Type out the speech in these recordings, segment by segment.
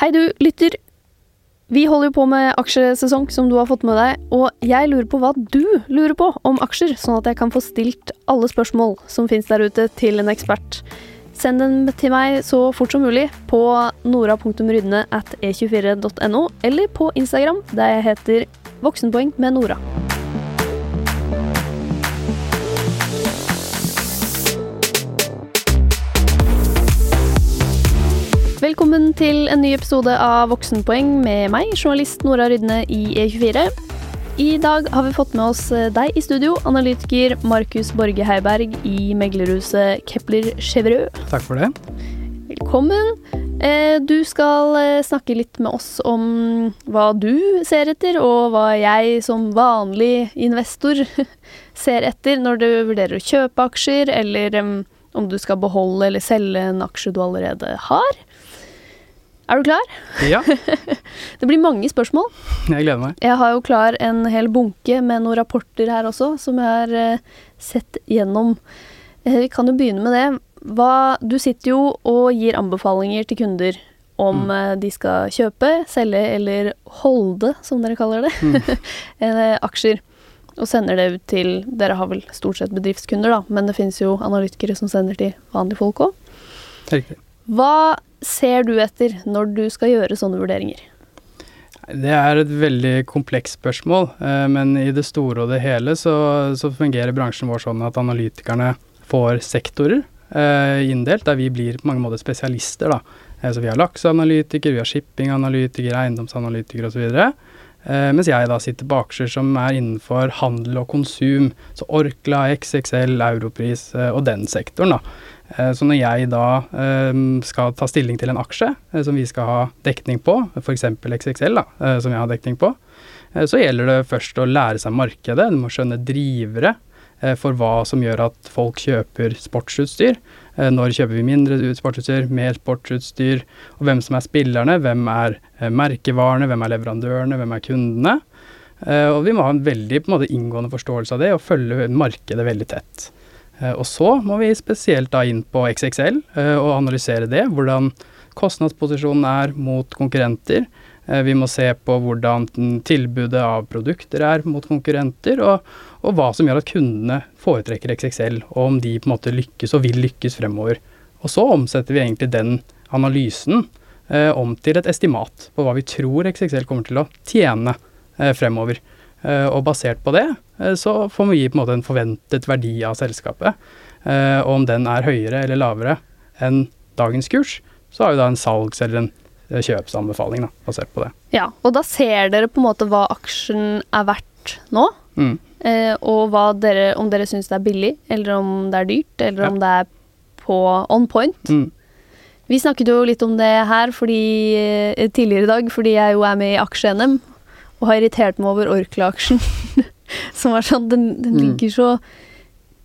Hei du, lytter. Vi holder jo på med aksjesesong, som du har fått med deg, og jeg lurer på hva du lurer på om aksjer, sånn at jeg kan få stilt alle spørsmål som fins der ute, til en ekspert. Send den til meg så fort som mulig på nora.rydne at e24.no, eller på Instagram, der jeg heter Voksenpoeng med Nora. Velkommen til en ny episode av Voksenpoeng med meg, journalist Nora Rydne i E24. I dag har vi fått med oss deg i studio, analytiker Markus Borge Heiberg i meglerhuset Kepler Chevreux. Takk for det. Velkommen. Eh, Du skal eh, snakke litt med oss om hva du ser etter, og hva jeg som vanlig investor ser etter når du vurderer å kjøpe aksjer, eller om du skal beholde eller selge en aksje du allerede har. Er du klar? Ja, Det blir mange spørsmål. jeg gleder meg. Jeg har jo klar en hel bunke med noen rapporter her også, som jeg har eh, sett gjennom. Eh, Vi kan jo begynne med det. Hva, du sitter jo og gir anbefalinger til kunder om eh, de skal kjøpe, selge eller holde, som dere kaller det, eh, aksjer. Og sender det ut til Dere har vel stort sett bedriftskunder, da, men det finnes jo analytikere som sender til vanlige folk òg. Riktig. Hva ser du etter når du skal gjøre sånne vurderinger? Det er et veldig komplekst spørsmål, eh, men i det store og det hele så, så fungerer bransjen vår sånn at analytikerne får sektorer eh, inndelt, der vi blir på mange måter spesialister. da. Eh, så vi har lakseanalytiker, vi har shippinganalytiker, eiendomsanalytiker osv. Mens jeg da sitter på aksjer som er innenfor handel og konsum, så Orkla, XXL, Europris og den sektoren. da. Eh, Så når jeg da eh, skal ta stilling til en aksje eh, som vi skal ha dekning på, f.eks. XXL, da, som jeg har dekning på, så gjelder det først å lære seg markedet. Du må skjønne drivere for hva som gjør at folk kjøper sportsutstyr. Når kjøper vi mindre ut- sportsutstyr, mer sportsutstyr, og hvem som er spillerne, hvem er merkevarene, hvem er leverandørene, hvem er kundene. Og vi må ha en veldig på en måte, inngående forståelse av det, og følge markedet veldig tett. Eh, Og så må vi spesielt da inn på XXL eh, og analysere det, hvordan kostnadsposisjonen er mot konkurrenter. Eh, Vi må se på hvordan tilbudet av produkter er mot konkurrenter, og, og hva som gjør at kundene foretrekker XXL, og om de på en måte lykkes og vil lykkes fremover. Og så omsetter vi egentlig den analysen eh, om til et estimat på hva vi tror XXL kommer til å tjene eh, fremover. Eh, og basert på det eh, så får vi gi på en måte en forventet verdi av selskapet. Eh, og om den er høyere eller lavere enn dagens kurs, så har vi da en salgs- eller en kjøpsanbefaling da, basert på det. Ja, og da ser dere på en måte hva aksjen er verdt nå, Mm. og hva dere, om dere syns det er billig, eller om det er dyrt, eller Ja. om det er på on point. Mm. Vi snakket jo litt om det her fordi, tidligere i dag, fordi jeg jo er med i aksje-NM, og har irritert meg over Orkla-aksjen. Som er sånn, den, den Mm. ligger så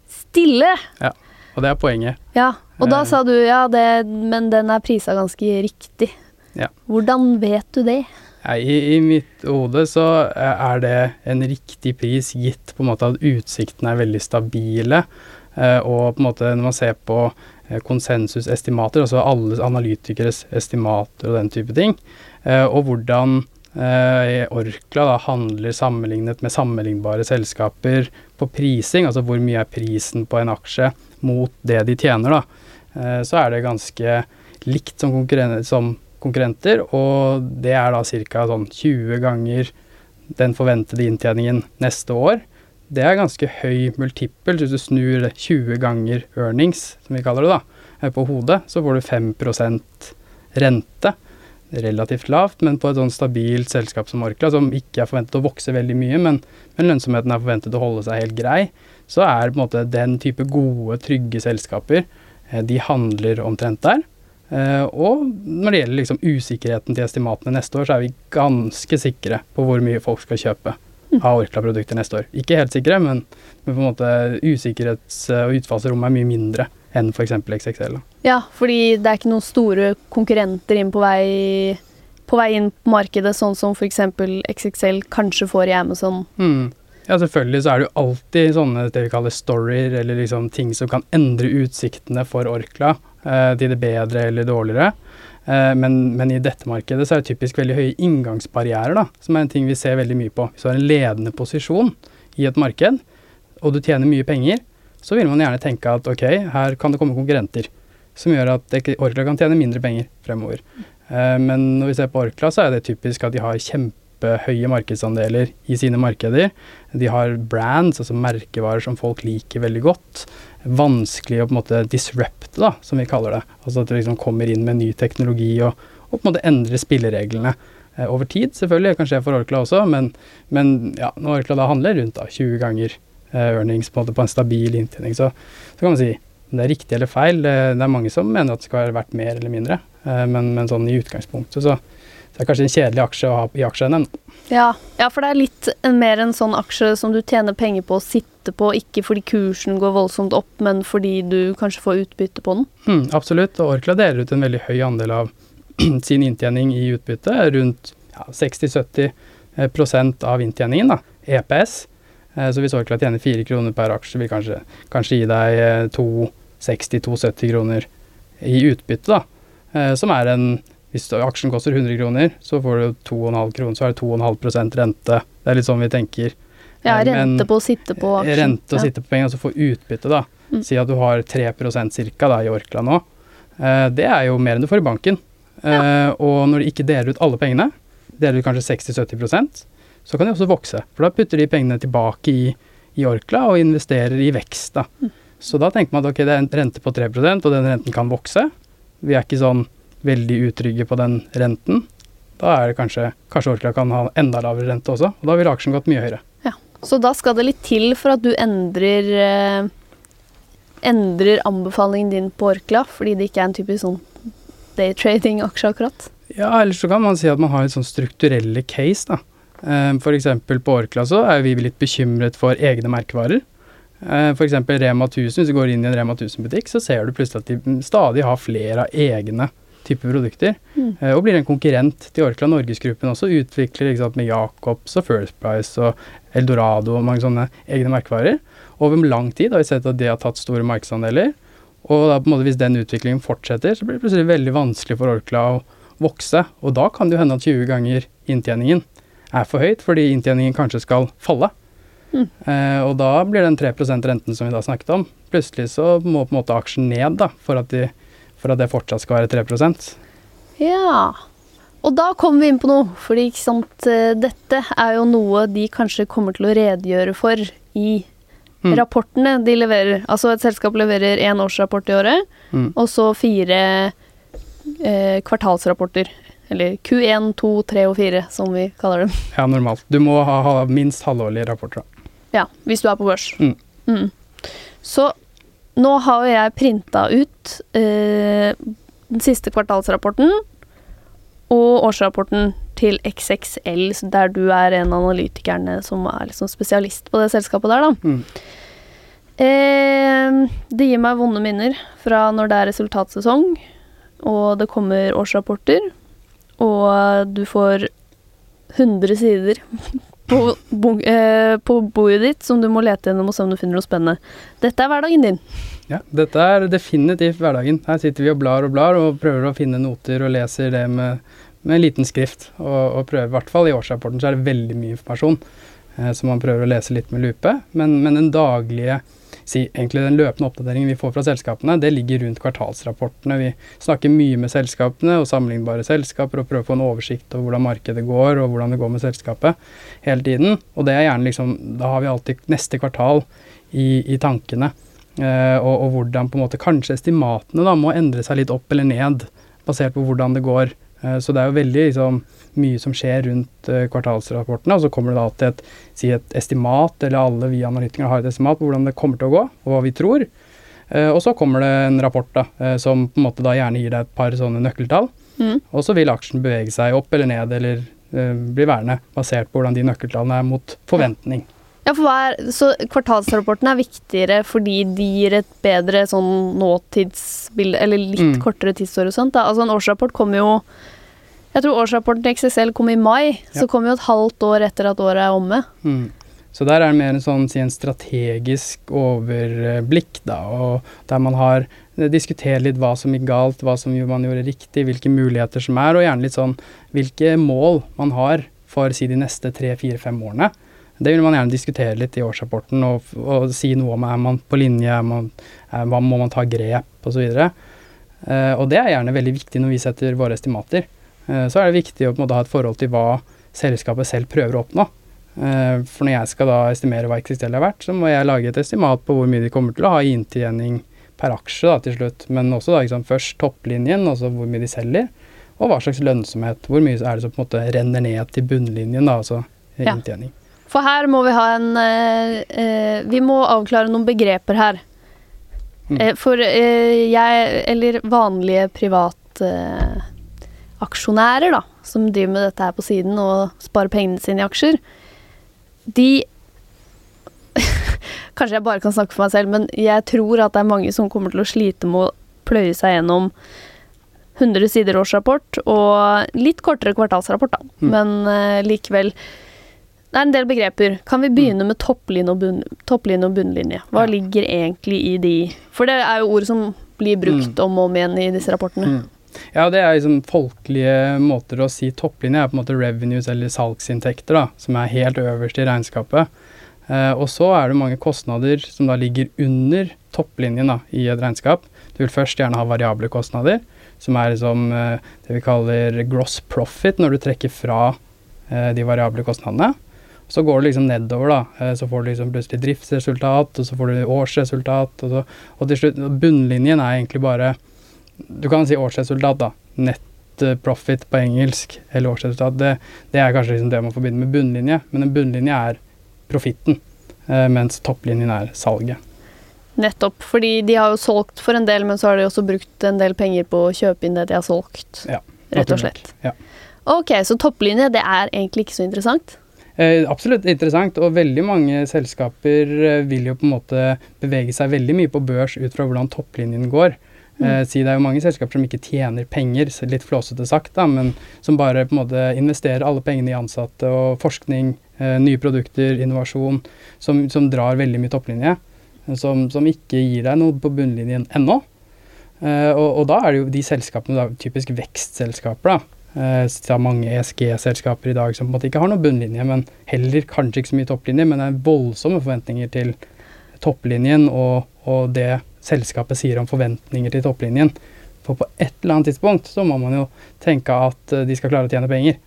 stille. Ja, Og det er poenget. Ja, og da Eh. sa du ja, det, men den er prisa ganske riktig. Ja. Hvordan vet du det? Ja, i, I mitt hode så eh, er det en riktig pris gitt på en måte at utsiktene er veldig stabile. eh, Og på en måte når man ser på konsensusestimater, altså alle analytikeres estimater og den type ting, og hvordan Orkla da handler sammenlignet med sammenlignbare selskaper på prising, altså hvor mye er prisen på en aksje mot det de tjener, da, eh, så er det ganske likt som, konkurren som konkurrenter, og det er da ca. Sånn 20 ganger den forventede inntjeningen neste år. Det er ganske høy multiple. Hvis du snur 20 ganger earnings, som vi kaller det, da, eh, på hodet, så får du 5% rente. Relativt lavt, men på et sånn stabilt selskap som Orkla, som ikke er forventet å vokse veldig mye, men, men lønnsomheten er forventet å holde seg helt grei, så er på en måte den type gode, trygge selskaper, eh, de handler omtrent der. Eh, og når det gjelder liksom usikkerheten til estimatene neste år, så er vi ganske sikre på hvor mye folk skal kjøpe av Orkla-produkter neste år. Ikke helt sikre, men, men på en måte usikkerhets- og utfallsrommet er mye mindre enn f.eks. XXL. Da. Ja, fordi det er ikke noen store konkurrenter inn på vei, på vei inn på markedet, sånn som f.eks. XXL kanskje får i Amazon. Mm. Ja, selvfølgelig så er det jo alltid sånne det vi kaller storyer, eller liksom ting som kan endre utsiktene for Orkla eh, til det bedre eller dårligere. Eh, men, men, i dette markedet så er det typisk veldig høye inngangsbarrierer, da, som er en ting vi ser veldig mye på. Hvis du har en ledende posisjon i et marked, og du tjener mye penger, så vil man gjerne tenke at ok, her kan det komme konkurrenter som gjør at Orkla kan tjene mindre penger fremover. Eh, men når vi ser på Orkla, så er det typisk at de har kjempehøye markedsandeler i sine markeder. De har brands, altså merkevarer som folk liker veldig godt. Vanskelig å på en måte disrupte, da, som vi kaller det. Altså at du liksom kommer inn med ny teknologi og, og på en måte endrer spillereglene eh, over tid. Selvfølgelig, det kan skje for Orkla også, men, men ja, når Orkla da handler rundt da, 20 ganger eh, earnings på en, måte på en stabil inntjening, så, så kan man si om det er riktig eller feil, det, det, er mange som mener at det skal være verdt mer eller mindre. Eh, men, men, sånn i utgangspunktet så, så er det kanskje en kjedelig aksje å ha i aksje-NM. Ja, ja, for det er litt mer en sånn aksje som du tjener penger på å sitte på, ikke fordi kursen går voldsomt opp, men fordi du kanskje får utbytte på den. Mm, absolutt, og Orkla deler ut en veldig høy andel av sin inntjening i utbytte, rundt ja, 60-70 eh, av inntjeningen, da, EPS. Eh, så hvis Orkla tjener 4 kroner per aksje, vil kanskje, kanskje gi deg to 60-270 kroner i utbytte, da. Eh, som er en Hvis aksjen koster 100 kroner, så får du 2,5 kroner, så er det 2,5% rente. Det er litt sånn vi tenker. Ja, eh, rente på å sitte på aksjen. Rente å ja. sitte på penger, altså så få utbytte, da. Mm. Si at du har 3% cirka i Orkla nå. Eh, det er jo mer enn du får i banken. Ja. Og når de ikke deler ut alle pengene, deler ut kanskje 60-70% så kan de også vokse. For da putter de pengene tilbake i, i Orkla og investerer i vekst. da. Mm. Så da tenker man at ok, det er en rente på 3% og den renten kan vokse. Vi er ikke sånn veldig utrygge på den renten. Da er det kanskje Kanskje Orkla kan ha enda lavere rente også, og da ville aksjen gått mye høyere. Ja, Så da skal det litt til for at du endrer eh, endrer anbefalingen din på Orkla, fordi det ikke er en typisk sånn daytrading-aksje akkurat? Ja, eller så kan man si at man har en sånn strukturelle case, da. Eh, F.eks. på Orkla så er vi litt bekymret for egne merkevarer. Eh, F.eks. Rema 1000, hvis du går inn i en Rema 1000-butikk, så ser du plutselig at de stadig har flere av egne typer produkter. Mm. Eh, og blir en konkurrent til Orkla Norgesgruppen også, utvikler sant, med Jacobs og First Price og Eldorado og mange sånne egne merkevarer. Over lang tid har vi sett at det har tatt store markedsandeler. Og da, på en måte, hvis den utviklingen fortsetter, så blir det plutselig veldig vanskelig for Orkla å vokse. Og da kan det jo hende at 20 ganger inntjeningen er for høyt, fordi inntjeningen kanskje skal falle. Mm. Eh, og da blir den 3 renten som vi da snakket om, plutselig så må på en måte aksjen ned da, for at, de, for at det fortsatt skal være 3 Ja. Og da kommer vi inn på noe, fordi ikke sant, eh, dette er jo noe de kanskje kommer til å redegjøre for i mm. rapportene de leverer. Altså et selskap leverer én årsrapport i året, mm. og så fire eh, kvartalsrapporter. Eller Q1, 2, 3 og 4, som vi kaller dem. Ja, normalt. Du må ha, ha minst halvårlige rapporter. Ja, hvis du er på børs. Mm. Mm. Så nå har jo jeg printa ut eh, den siste kvartalsrapporten og årsrapporten til XXL, der du er en av analytikerne som er liksom spesialist på det selskapet der, da. Mm. Eh, det gir meg vonde minner fra når det er resultatsesong, og det kommer årsrapporter, og du får 100 sider på, eh, på, bordet ditt som du må lete gjennom og se om du finner noe spennende. Dette er hverdagen din. Ja, dette er definitivt hverdagen. Her sitter vi og blar og blar og prøver å finne noter og leser det med, med en liten skrift. Og, og prøver, i hvert fall i årsrapporten så er det veldig mye informasjon eh, som man prøver å lese litt med lupe. Men, men den daglige si, egentlig den løpende oppdateringen vi får fra selskapene, det ligger rundt kvartalsrapportene. Vi snakker mye med selskapene og sammenlignbare selskaper og prøver å få en oversikt over hvordan markedet går og hvordan det går med selskapet hele tiden. Og det er gjerne liksom Da har vi alltid neste kvartal i, i tankene. Eh, og, og, hvordan på en måte kanskje estimatene da må endre seg litt opp eller ned basert på hvordan det går. Eh, så det er jo veldig liksom mye som skjer rundt uh, kvartalsrapportene. Og så kommer det da til et, si et estimat, eller alle vi analytikere har et estimat på hvordan det kommer til å gå, og hva vi tror. Uh, og så kommer det en rapport da, som på en måte da gjerne gir deg et par sånne nøkkeltall. Mm. Og så vil aksjen bevege seg opp eller ned, eller bli værende, basert på hvordan de nøkkeltallene er mot forventning. Ja, for er, Så kvartalsrapporten er viktigere fordi de gir et bedre sånn nåtidsbilde, eller litt mm. kortere tidshorisont? da. Altså En årsrapport kommer jo jeg tror årsrapporten til XSL kom i mai, ja. så kommer jo et halvt år etter at året er omme. Mm. Så der er det mer en sånn si en strategisk overblikk, da, og der man har diskutere diskutert litt hva som gikk galt, hva som man gjorde riktig, hvilke muligheter som er, og gjerne litt sånn hvilke mål man har for si de neste tre, fire, fem årene. Det vil man gjerne diskutere litt i årsrapporten og, og si noe om er man på linje, man, er, hva må man ta grep osv. Uh, og det er gjerne veldig viktig når vi setter våre estimater. Uh, så er det viktig å måte ha et forhold til hva selskapet selv prøver å oppnå. Uh, for når jeg skal da estimere hva XXL er verdt, så må jeg lage et estimat på hvor mye de kommer til å ha i inntjening per aksje da, til slutt. Men også da, liksom, først topplinjen, altså hvor mye de selger, og hva slags lønnsomhet. Hvor mye er det som på en måte renner ned til bunnlinjen, da, altså ja. For her må vi ha en eh, Vi må avklare noen begreper her. Mm. Eh, for eh, jeg, eller vanlige privataksjonærer, eh, da, som driver med dette her på siden og sparer pengene sine i aksjer, de Kanskje jeg bare kan snakke for meg selv, men jeg tror at det er mange som kommer til å slite med å pløye seg gjennom 100 sider årsrapport og litt kortere kvartalsrapport, da. Mm. Men uh, likevel det er en del begreper. Kan vi begynne med topplinje og, bunn, topplinje og bunnlinje? Hva ja. ligger egentlig i de? For det er jo ord som blir brukt mm. om og om igjen i disse rapportene. Mm. Ja, det er liksom folkelige måter å si topplinje er på en måte revenues eller salgsinntekter, da, som er helt øverst i regnskapet. Eh, og så er det mange kostnader som da ligger under topplinjen da, i et regnskap. Du vil først gjerne ha variable kostnader, som er liksom eh, det vi kaller gross profit, når du trekker fra eh, de variable kostnadene. Så går det liksom nedover, da. Eh, så får du liksom plutselig driftsresultat, og så får du årsresultat, og, så, og til slutt Bunnlinjen er egentlig bare Du kan si årsresultat, da. Net profit på engelsk, eller årsresultat. Det, det er kanskje liksom det man forbinder med bunnlinje, men en bunnlinje er profitten, eh, mens topplinjen er salget. Nettopp, fordi de har jo solgt for en del, men så har de også brukt en del penger på å kjøpe inn det de har solgt. Ja, rett og slett. Ja. Ok, så topplinje, det er egentlig ikke så interessant? Eh, absolutt interessant, og veldig mange selskaper eh, vil jo på en måte bevege seg veldig mye på børs ut fra hvordan topplinjen går. Mm. Eh, si det er jo mange selskaper som ikke tjener penger, litt flåsete sagt, da, men som bare på en måte investerer alle pengene i ansatte og forskning, nye produkter, innovasjon, som, som, drar veldig mye topplinje. Som, som, ikke gir deg noe på bunnlinjen ennå. Og, og, da er det jo de selskapene, da, typisk vekstselskaper, da det er mange ESG-selskaper i dag som på en måte ikke har noen bunnlinje, men heller kanskje ikke så mye topplinje, men det er voldsomme forventninger til topplinjen og, og, det selskapet sier om forventninger til topplinjen. For på et eller annet tidspunkt så må man jo tenke at uh, de skal klare å tjene penger.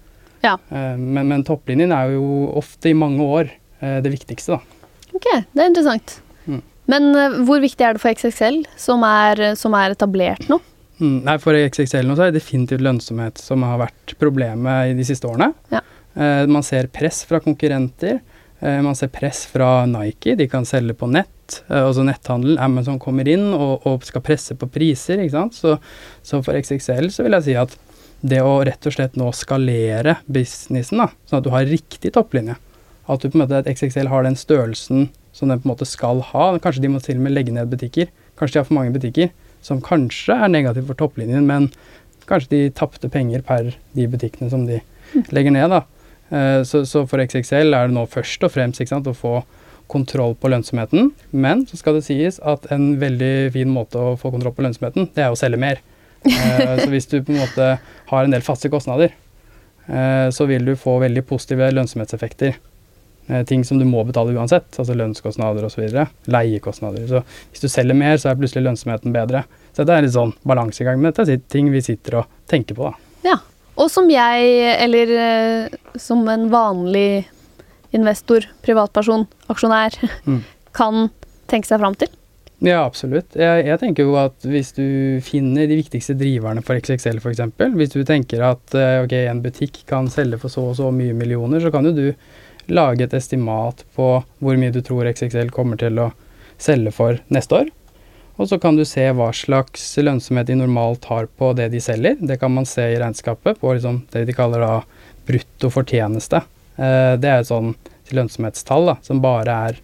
Ja. Uh, men, men, topplinjen er jo ofte i mange år det viktigste, da. Ok, det er interessant. Mm. Men hvor viktig er det for XXL, som er, som er etablert nå? Mm, nei, For XXL nå så er det definitivt lønnsomhet som har vært problemet i de siste årene. Ja. Eh, man ser press fra konkurrenter. Eh, man ser press fra Nike, de kan selge på nett. Eh, også netthandel. Amazon kommer inn og, og, skal presse på priser. ikke sant? Så, så, for XXL så vil jeg si at det å rett og slett nå skalere businessen, da, sånn at du har riktig topplinje At du på en måte, at XXL har den størrelsen som den på en måte skal ha. Kanskje de må til og med legge ned butikker. Kanskje de har for mange butikker som kanskje er negativt for topplinjen, men kanskje de tapte penger per de butikkene som de legger ned. da. Eh, så, så, for XXL er det nå først og fremst sant, å få kontroll på lønnsomheten, men så skal det sies at en veldig fin måte å få kontroll på lønnsomheten, det er å selge mer. Eh, så hvis du på en måte har en del faste kostnader, eh, så vil du få veldig positive lønnsomhetseffekter. Eh, ting som du må betale uansett, altså lønnskostnader osv. Leiekostnader. Så hvis du selger mer, så er plutselig lønnsomheten bedre. Så det er litt sånn balansegang. Men dette er ting vi sitter og tenker på, da. Ja. Og som jeg, eller eh, som en vanlig investor, privatperson, aksjonær, mm. kan tenke seg fram til? Ja, absolutt. Jeg, jeg, tenker jo at hvis du finner de viktigste driverne for XXL f.eks., hvis du tenker at eh, ok, en butikk kan selge for så og så mye millioner, så kan jo du lage et estimat på hvor mye du tror XXL kommer til å selge for neste år. Og så kan du se hva slags lønnsomhet de normalt har på det de selger. Det kan man se i regnskapet på liksom det de kaller da brutto fortjeneste. Eh, det er et sånn lønnsomhetstall da, som bare er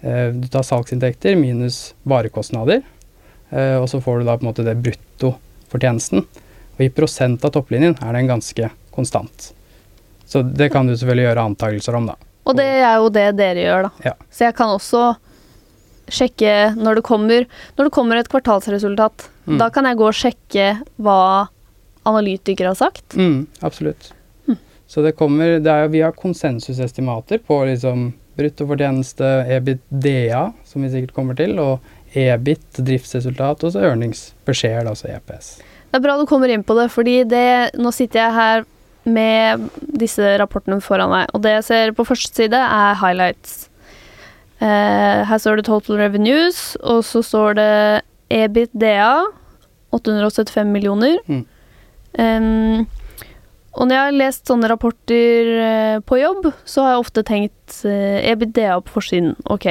eh, Du tar salgsinntekter minus varekostnader, eh, og så får du da på en måte det brutto fortjenesten. Og i prosent av topplinjen er den ganske konstant. Så det kan du selvfølgelig gjøre antakelser om, da. Og det er jo det dere gjør, da. Ja. Så jeg kan også sjekke når det kommer Når det kommer et kvartalsresultat, Mm. da kan jeg gå og sjekke hva analytikere har sagt. Mm, absolutt. Mm. Så det kommer det er, Vi har konsensusestimater på liksom bruttofortjeneste, EBITDA, som vi sikkert kommer til, og EBIT, driftsresultat, og så earnings per share, altså EPS. Det er bra du kommer inn på det, fordi det, nå sitter jeg her med disse rapportene foran meg, og det jeg ser på første side, er highlights. Eh, her står det total revenues, og så står det EBITDA, 875 millioner. Mm. Um, og når jeg har lest sånne rapporter eh, på jobb, så har jeg ofte tenkt eh, EBITDA på forsiden. Ok,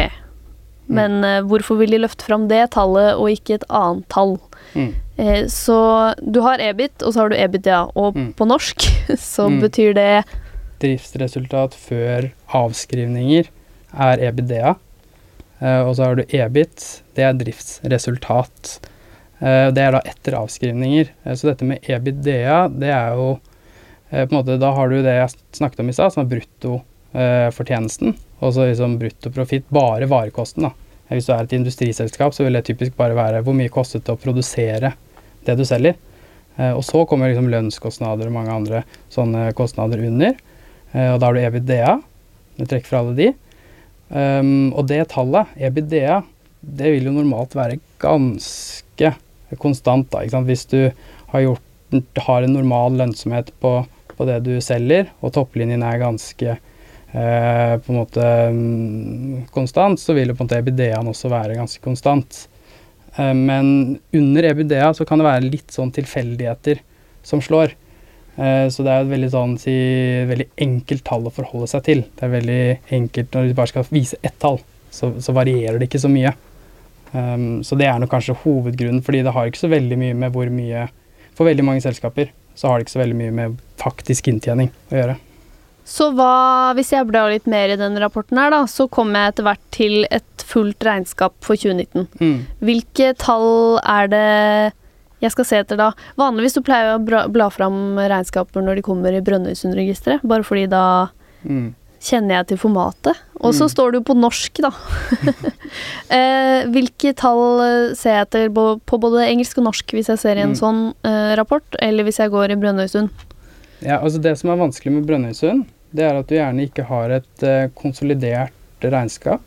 men eh, hvorfor vil de løfte fram det tallet og ikke et annet tall? Mm. Eh, så du har EBIT, og så har du EBITDA. Og Mm. på norsk så Mm. betyr det Driftsresultat før avskrivninger er EBITDA. Eh, og så har du EBIT, det er driftsresultat. Eh, det er da etter avskrivninger. Så dette med EBITDA, det er jo på en måte, Da har du det jeg snakket om i stad, som er bruttofortjenesten. og så liksom bruttoprofitt, bare varekosten. da. Hvis du er et industriselskap, så vil det typisk bare være hvor mye kostet det å produsere det du selger. Eh, og så kommer liksom lønnskostnader og mange andre sånne kostnader under. Eh, og da har du EBITDA. Du trekker fra alle de. Um, og det tallet, EBITDA, det vil jo normalt være ganske konstant. da, ikke sant? Hvis du har, gjort, har en normal lønnsomhet på, på det du selger, og topplinjen er ganske eh, på en måte mm, konstant, så vil jo på en måte EBITDA-en også være ganske konstant. Eh, men under EBUDEA så kan det være litt sånn tilfeldigheter som slår. Eh, Så det er et veldig, sånn, si, veldig enkelt tall å forholde seg til. Det er veldig enkelt når du bare skal vise ett tall, så, så varierer det ikke så mye. Um, så det er nok kanskje hovedgrunnen, fordi det har ikke så veldig mye med hvor mye For veldig mange selskaper så har det ikke så veldig mye med faktisk inntjening å gjøre. Så hva, hvis jeg blar litt mer i den rapporten her, da, så kommer jeg etter hvert til et fullt regnskap for 2019. Mm. Hvilke tall er det jeg skal se etter da? Vanligvis så pleier jeg å bla fram regnskaper når de kommer i Brønnøysundregisteret, bare fordi da Mm. kjenner jeg til formatet. Og så Mm. står det jo på norsk, da. eh, hvilke tall eh, ser jeg etter på, på både engelsk og norsk hvis jeg ser i en Mm. sånn eh, rapport, eller hvis jeg går i Brønnøysund? Ja, altså Det som er vanskelig med Brønnøysund, det er at du gjerne ikke har et konsolidert regnskap.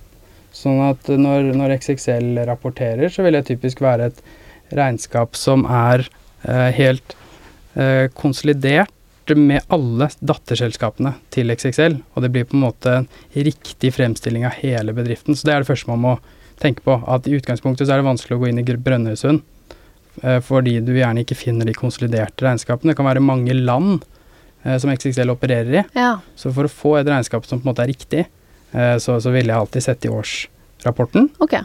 Sånn at når, når XXL rapporterer, så vil det typisk være et regnskap som er eh, helt eh, konsolidert med alle datterselskapene til XXL. Og det blir på en måte en riktig fremstilling av hele bedriften. Så det er det første man må tenke på. At i utgangspunktet så er det vanskelig å gå inn i Brønnøysund. eh, Fordi du gjerne ikke finner de konsoliderte regnskapene. Det kan være mange land eh, som XXL opererer i. Ja. Så for å få et regnskap som på en måte er riktig, så, så ville jeg alltid sett i årsrapporten. Okay.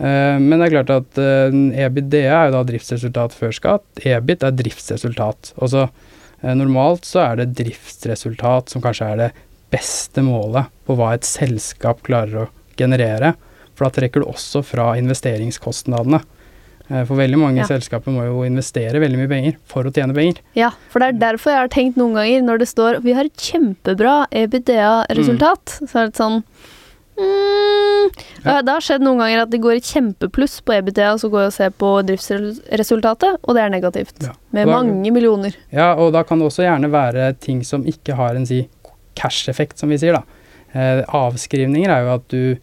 Eh, Men det er klart at eh, EBITDA er jo da driftsresultat før skatt. EBIT er driftsresultat. Og så eh, normalt så er det driftsresultat som kanskje er det beste målet på hva et selskap klarer å generere. For da trekker du også fra investeringskostnadene. Eh, For veldig mange Ja. selskaper må jo investere veldig mye penger for å tjene penger. Ja, for det er derfor jeg har tenkt noen ganger når det står vi har et kjempebra EBITDA-resultat, så er det sånn mm, Ja. Det har skjedd noen ganger at det går i kjempepluss på EBITDA, og så går jeg og ser på driftsresultatet, og det er negativt. Ja. Med da- mange millioner. Ja, og da kan det også gjerne være ting som ikke har en si cash-effekt, som vi sier da. Eh, avskrivninger er jo at du,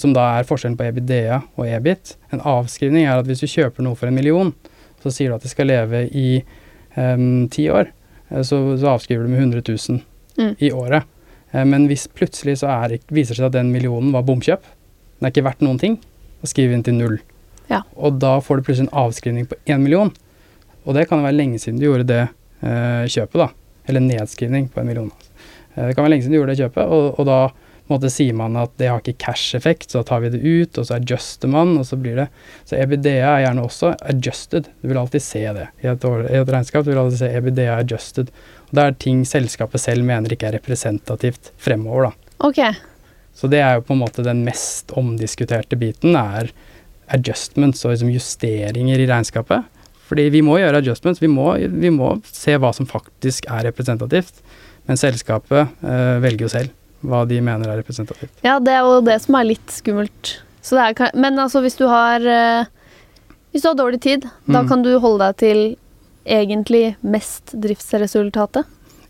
som da er forskjellen på ebidea og EBIT. En avskrivning er at hvis du kjøper noe for en million, så sier du at det skal leve i ti ti år, eh, så, så avskriver du med 100 000 Mm. i året. Eh, men hvis plutselig så er, viser det seg at den millionen var bomkjøp, den er ikke verdt noen ting, og skriver inn til null. Ja. Og da får du plutselig en avskrivning på én million. Og det kan være lenge siden du gjorde det eh, kjøpet, da. Eller nedskrivning på en million. Eh, det kan være lenge siden du gjorde det kjøpet, og, og da måte sier man at det har ikke cash-effekt, så tar vi det ut, og så adjuster man, og så blir det Så EBITDA er gjerne også adjusted. Du vil alltid se det. I et, år, i et regnskap du vil alltid se EBITDA adjusted. Og det er ting selskapet selv mener ikke er representativt fremover, da. Ok. Så det er jo på en måte den mest omdiskuterte biten, er adjustments og liksom justeringer i regnskapet. Fordi vi må gjøre adjustments, vi må, vi må se hva som faktisk er representativt. Men selskapet øh, velger jo selv hva de mener er representativt. Ja, det er jo det som er litt skummelt. Så det er, men altså, hvis du har eh, Hvis du har dårlig tid, da Mm. kan du holde deg til egentlig mest driftsresultatet.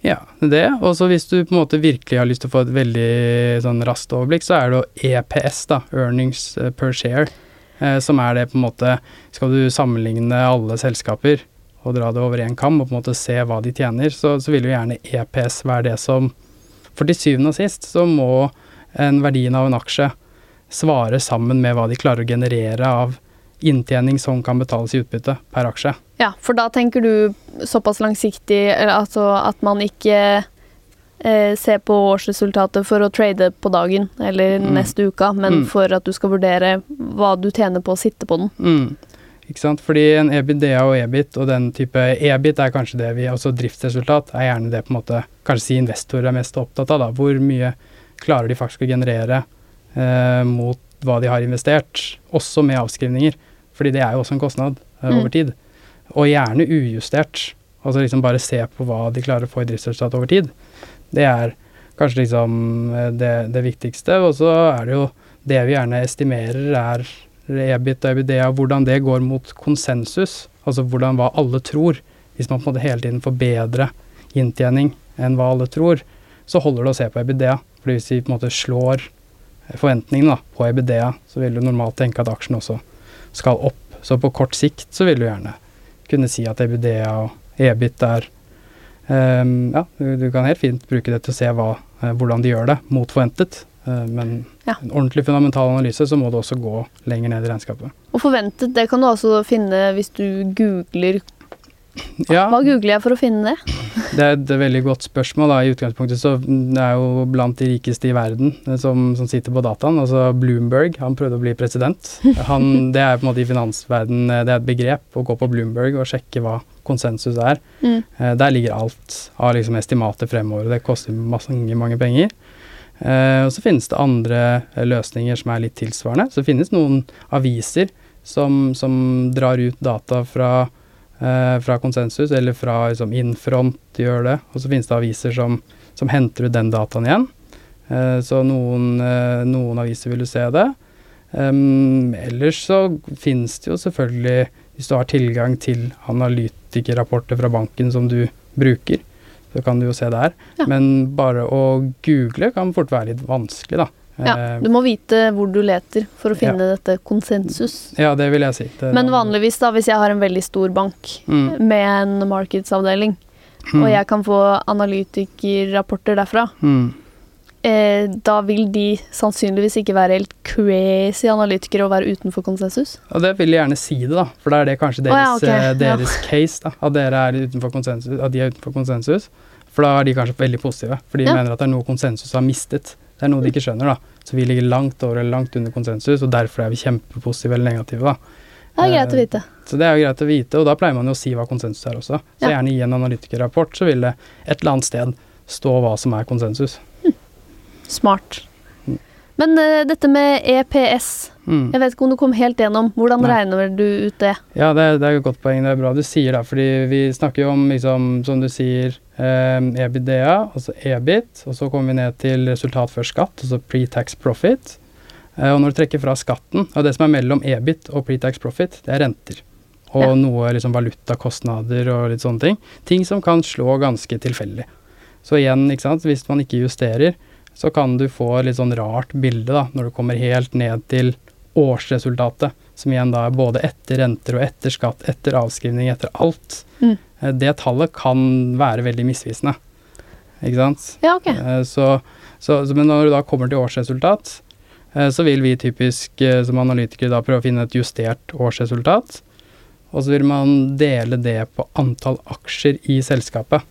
Ja, det. Og så hvis du på en måte virkelig har lyst til å få et veldig sånn raskt overblikk, så er det jo EPS, da, earnings eh, per share, eh, som er det på en måte Skal du sammenligne alle selskaper og dra det over én kam og på en måte se hva de tjener, så, så vil jo gjerne EPS være det som For til syvende og sist så må en verdien av en aksje svare sammen med hva de klarer å generere av inntjening som kan betales i utbytte per aksje. Ja, for da tenker du såpass langsiktig, altså at man ikke eh, ser på årsresultatet for å trade på dagen eller Mm. neste uka, men Mm. for at du skal vurdere hva du tjener på å sitte på den. Mm. Ikke sant? Fordi en EBITDA og EBIT og den type EBIT er kanskje det vi Altså driftsresultat er gjerne det på en måte kanskje si investorer er mest opptatt av. da, Hvor mye klarer de faktisk å generere eh, mot hva de har investert, også med avskrivninger. Fordi det er jo også en kostnad eh, Mm. over tid. Og gjerne ujustert. Altså liksom bare se på hva de klarer å få i driftsresultat over tid. Det er kanskje liksom eh, det, det viktigste. Og så er det jo det vi gjerne estimerer er EBIT og EBITDA, hvordan det går mot konsensus. Altså hvordan hva alle tror. Hvis man på en måte hele tiden får bedre inntjening enn hva alle tror, så holder det å se på EBITDA. Fordi hvis vi på en måte slår forventningene da, på EBITDA, så vil du normalt tenke at aksjen også skal opp. Så på kort sikt så vil du gjerne kunne si at EBITDA og EBIT er um, Ja, du, du kan helt fint bruke det til å se hva, eh, hvordan de gjør det mot forventet. Eh, men Ja. en ordentlig fundamental analyse, så må du også gå lenger ned i regnskapet. Og forventet, det kan du også finne hvis du googler Ja, Hva googler jeg for å finne det? det er et veldig godt spørsmål. da, I utgangspunktet så det er jo blant de rikeste i verden eh, som, som sitter på dataen. Altså Bloomberg, han prøvde å bli president. Han, det er på en måte i finansverden det er et begrep å gå på Bloomberg og sjekke hva konsensus er. Mm. Eh, der ligger alt av liksom estimater fremover. Det koster mange, mange penger. Eh, og så finnes det andre eh, løsninger som er litt tilsvarende. Så det finnes noen aviser som, som drar ut data fra, eh, fra konsensus, eller fra liksom, Infront gjør det. Og så finnes det aviser som, som henter ut den dataen igjen. Så noen, noen aviser vil du se det. Um, ellers så finnes det jo selvfølgelig, hvis du har tilgang til analytikerrapporter fra banken som du bruker, så kan du jo se der. Ja. Men bare å google kan fort være litt vanskelig, da. Ja, Eh, du må vite hvor du leter for å finne dette konsensus. ja, det vil jeg si. Det, Men vanligvis, da, hvis jeg har en veldig stor bank mm, med en markedsavdeling, og jeg kan få analytikerrapporter derfra, mm, eh, da vil de sannsynligvis ikke være helt crazy analytikere og være utenfor konsensus. Ja, det vil de gjerne si det, da. For da er det kanskje Å ja, deres, eh, ja. case, da. At dere er utenfor konsensus. At de er utenfor konsensus. For da er de kanskje veldig positive. For de Ja. mener at det er noe konsensus har mistet. Det er noe de ikke skjønner, da. Så vi ligger langt over eller langt under konsensus, og derfor er vi kjempepositive eller negative, da. Det er greit å Eh, vite. Så det er jo greit å vite, og da pleier man jo å si hva konsensus er også. Så gjerne i en analytikerrapport så vil det et eller annet sted stå hva som er konsensus. Smart. Men uh, dette med EPS, Mm. jeg vet ikke om du kom helt gjennom. Hvordan Nei. regner du ut det? Ja, det, det er et godt poeng. Det er bra du sier det. Fordi vi snakker jo om, liksom, som du sier, eh, EBITDA, altså EBIT, og så kommer vi ned til resultat før skatt, altså pre-tax profit. Eh, og når du trekker fra skatten, og det som er mellom EBIT og pre-tax profit, det er renter. Og Ja. noe liksom valutakostnader og litt sånne ting. Ting som kan slå ganske tilfeldig. Så igjen, ikke sant, hvis man ikke justerer, så kan du få et litt sånn rart bilde da, når du kommer helt ned til årsresultatet, som igjen da er både etter renter og etter skatt, etter avskrivning, etter alt. Mm. Eh, Det tallet kan være veldig misvisende. Ikke sant? Ja, ok. Eh, Så, så, men når du da kommer til årsresultat, eh, så vil vi typisk som analytikere da prøve å finne et justert årsresultat. Og så vil man dele det på antall aksjer i selskapet.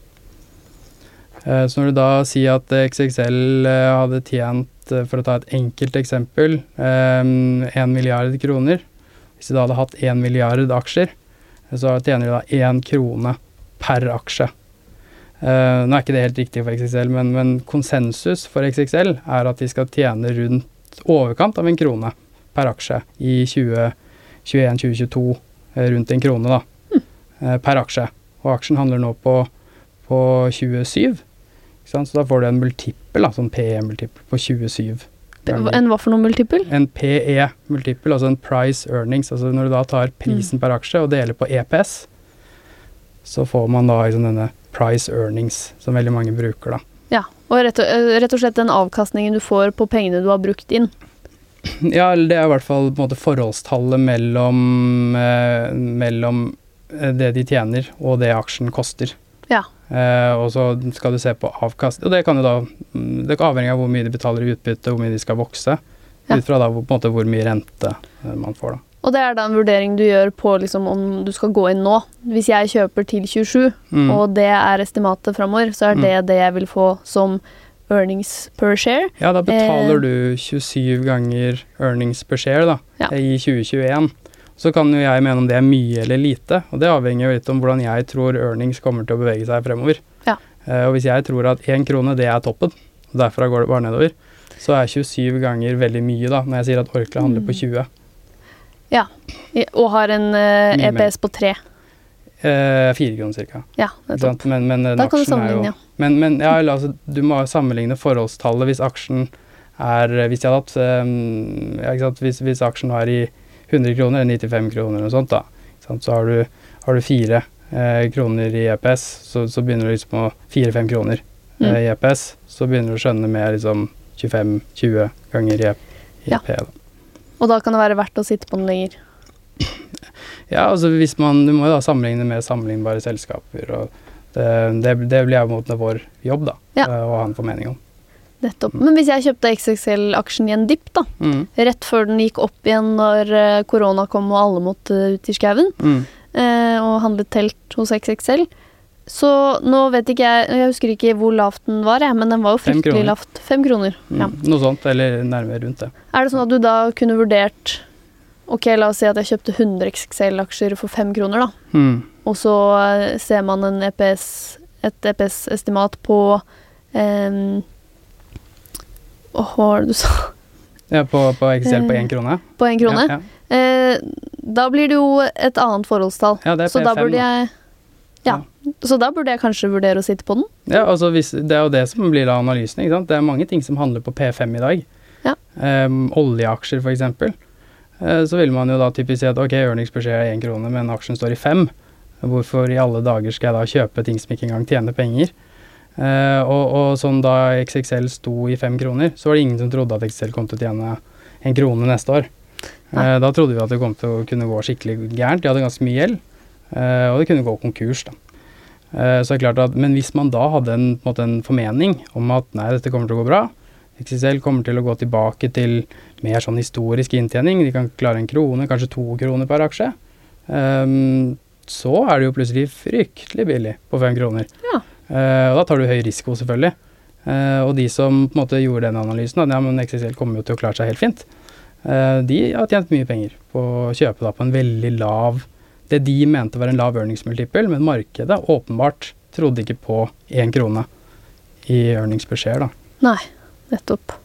Eh, Så når du da sier at XXL eh, hadde tjent, eh, for å ta et enkelt eksempel, én milliard kroner Hvis de da hadde hatt én milliard aksjer, eh, så tjener de da én krone per aksje. Eh, nå er ikke det helt riktig for XXL, men, men konsensus for XXL er at de skal tjene rundt overkant av en krone per aksje i 2021-2022. eh, rundt en krone, da, eh, per aksje. Og aksjen handler nå på, på 27 Ikke sant? Så da får du en multippel, sånn PE-multippel på 27 ganger. En hva for noe multiple? En PE-multippel, altså en price earnings. Altså når du da tar prisen per aksje og deler på EPS, så får man da liksom denne price earnings, som veldig mange bruker, da. Ja, og rett og, eh, rett og slett den avkastningen du får på pengene du har brukt inn. Ja, det er i hvert fall på en måte forholdstallet mellom, eh, mellom eh, det de tjener og det aksjen koster. Ja. Eh, og så skal du se på avkast. Og det kan jo da mm, Det er avhengig av hvor mye de betaler i utbytte, hvor mye de skal vokse. Ja. Ut fra da måte hvor mye rente eh, man får, da. Og det er da en vurdering du gjør på liksom om du skal gå inn nå. Hvis jeg kjøper til 27, Mm. og det er estimatet framover, så er Mm. det det jeg vil få som earnings per share. Ja, da betaler Eh. du 27 ganger earnings per share da, Ja. i 2021. Så kan jo jeg mene om det er mye eller lite, og det avhenger jo litt om hvordan jeg tror earnings kommer til å bevege seg fremover. Ja. Uh, og hvis jeg tror at én krone, det er toppen, og derfra går det bare nedover, så er 27 ganger veldig mye, da, når jeg sier at Orkla handler på Mm. 20. Ja, Og har en uh, EPS på 3. Eh, Fire kroner cirka. Ja, det nettopp. Men, men Da kan du sammenligne, jo ja. Men, men ja, altså, du må sammenligne forholdstallet hvis aksjen er Hvis jeg hadde hatt ehm, ja? Hvis, hvis aksjen var i 100 kroner, eller 95 kroner og sånt, da, så har du, har du fire eh, kroner i EPS, så, så begynner du liksom å Fire-fem kroner Mm. eh, i EPS, så begynner du å skjønne med liksom 25-20 ganger i, EP, Ja. EP. Da. Og da kan det være verdt å sitte på den lenger. Ja, altså hvis man Du må jo da sammenligne med sammenlignbare selskaper, og det, det, det blir jo på en måte vår jobb, da, Ja. eh, å ha en formening om. Nettopp. Men hvis jeg kjøpte XXL-aksjen i en dipp, da, Mm. rett før den gikk opp igjen når eh, korona kom og alle måtte ut i skauen, Mm. eh, og handlet telt hos XXL. Så nå vet ikke jeg Jeg husker ikke hvor lavt den var, jeg, men den var jo fryktelig lavt. Fem kroner. Mm, Ja. Noe sånt, eller nærmere rundt det. Er det sånn at du da kunne vurdert Ok, la oss si at jeg kjøpte 100 XXL-aksjer for fem kroner, da. Mm. Og så eh, ser man en EPS, et EPS-estimat på um, Åh, hva var det du sa? Ja, på, på Excel på Eh, én krone? På én krone? Ja, Eh, da blir det jo et annet forholdstall. ja. ja det er P5. Så da. jeg ja. Så da burde jeg kanskje vurdere å sitte på den. Ja, altså hvis, det er jo det som blir da analysen. ikke sant? Det er mange ting som handler på P5 i dag. Ja. Um, oljeaksjer, f.eks. Uh, så vil man jo da typisk si at ok, ørningsbeskjed er én krone, men aksjen står i fem. Hvorfor i alle dager skal jeg da kjøpe ting som ikke engang tjener penger? Eh, og, og sånn da XXL sto i fem kroner, så var det ingen som trodde at XXL kom til å tjene en krone neste år. Uh, da trodde vi at det kom til å kunne gå skikkelig gærent. De hadde ganske mye gjeld, uh, og det kunne gå konkurs. da. Så det er klart at, Men hvis man da hadde en, på en, en formening om at nei, dette kommer til å gå bra, XXL kommer til å gå tilbake til mer sånn historisk inntjening, de kan klare en krone, kanskje to kroner per aksje, um, så er det jo plutselig fryktelig billig på fem kroner. Ja. Eh, og da tar du høy risiko, selvfølgelig. Eh, og de som på en måte gjorde den analysen, at ja, men XXL kommer jo til å klare seg helt fint, eh, de har tjent mye penger på å kjøpe da på en veldig lav Det de mente var en lav earnings multiple, men markedet åpenbart trodde ikke på én krone i earnings-beskjed da. Nei, nettopp.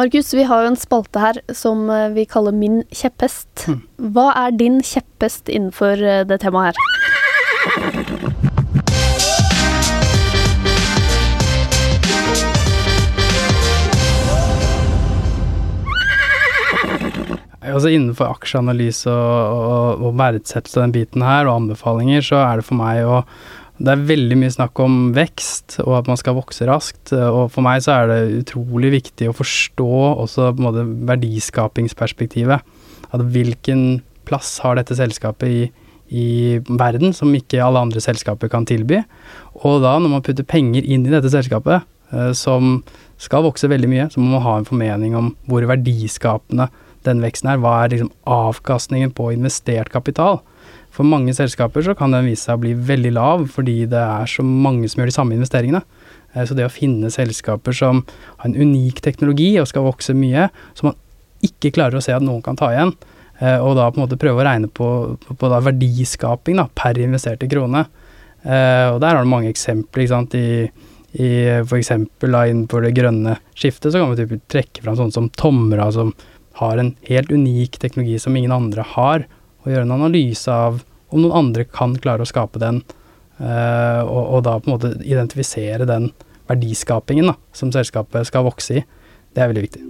Markus, vi har jo en spalte her som eh, vi kaller Min kjepphest. Mm. Hva er din kjepphest innenfor eh, det temaet her? Altså Innenfor aksjeanalyse og, og, og verdsettelse av den biten her, og anbefalinger, så er det for meg å Det er veldig mye snakk om vekst, og at man skal vokse raskt. Og for meg så er det utrolig viktig å forstå også på en måte verdiskapingsperspektivet. At hvilken plass har dette selskapet i, i verden som ikke alle andre selskaper kan tilby. Og da, når man putter penger inn i dette selskapet, eh, som skal vokse veldig mye, så må man ha en formening om hvor verdiskapende den veksten er. Hva er liksom avkastningen på investert kapital? For mange selskaper så kan den vise seg å bli veldig lav, fordi det er så mange som gjør de samme investeringene. Eh, Så det å finne selskaper som har en unik teknologi og skal vokse mye, som man ikke klarer å se at noen kan ta igjen, eh, og da på en måte prøve å regne på, på, da verdiskaping da, per investerte krone. Eh, og der har du mange eksempler. ikke sant, i i f.eks. innenfor det grønne skiftet, så kan vi trekke fram sånne som Tomra, som har en helt unik teknologi som ingen andre har, og gjøre en analyse av om noen andre kan klare å skape den uh, og, og, da på en måte identifisere den verdiskapingen da, som selskapet skal vokse i. Det er veldig viktig.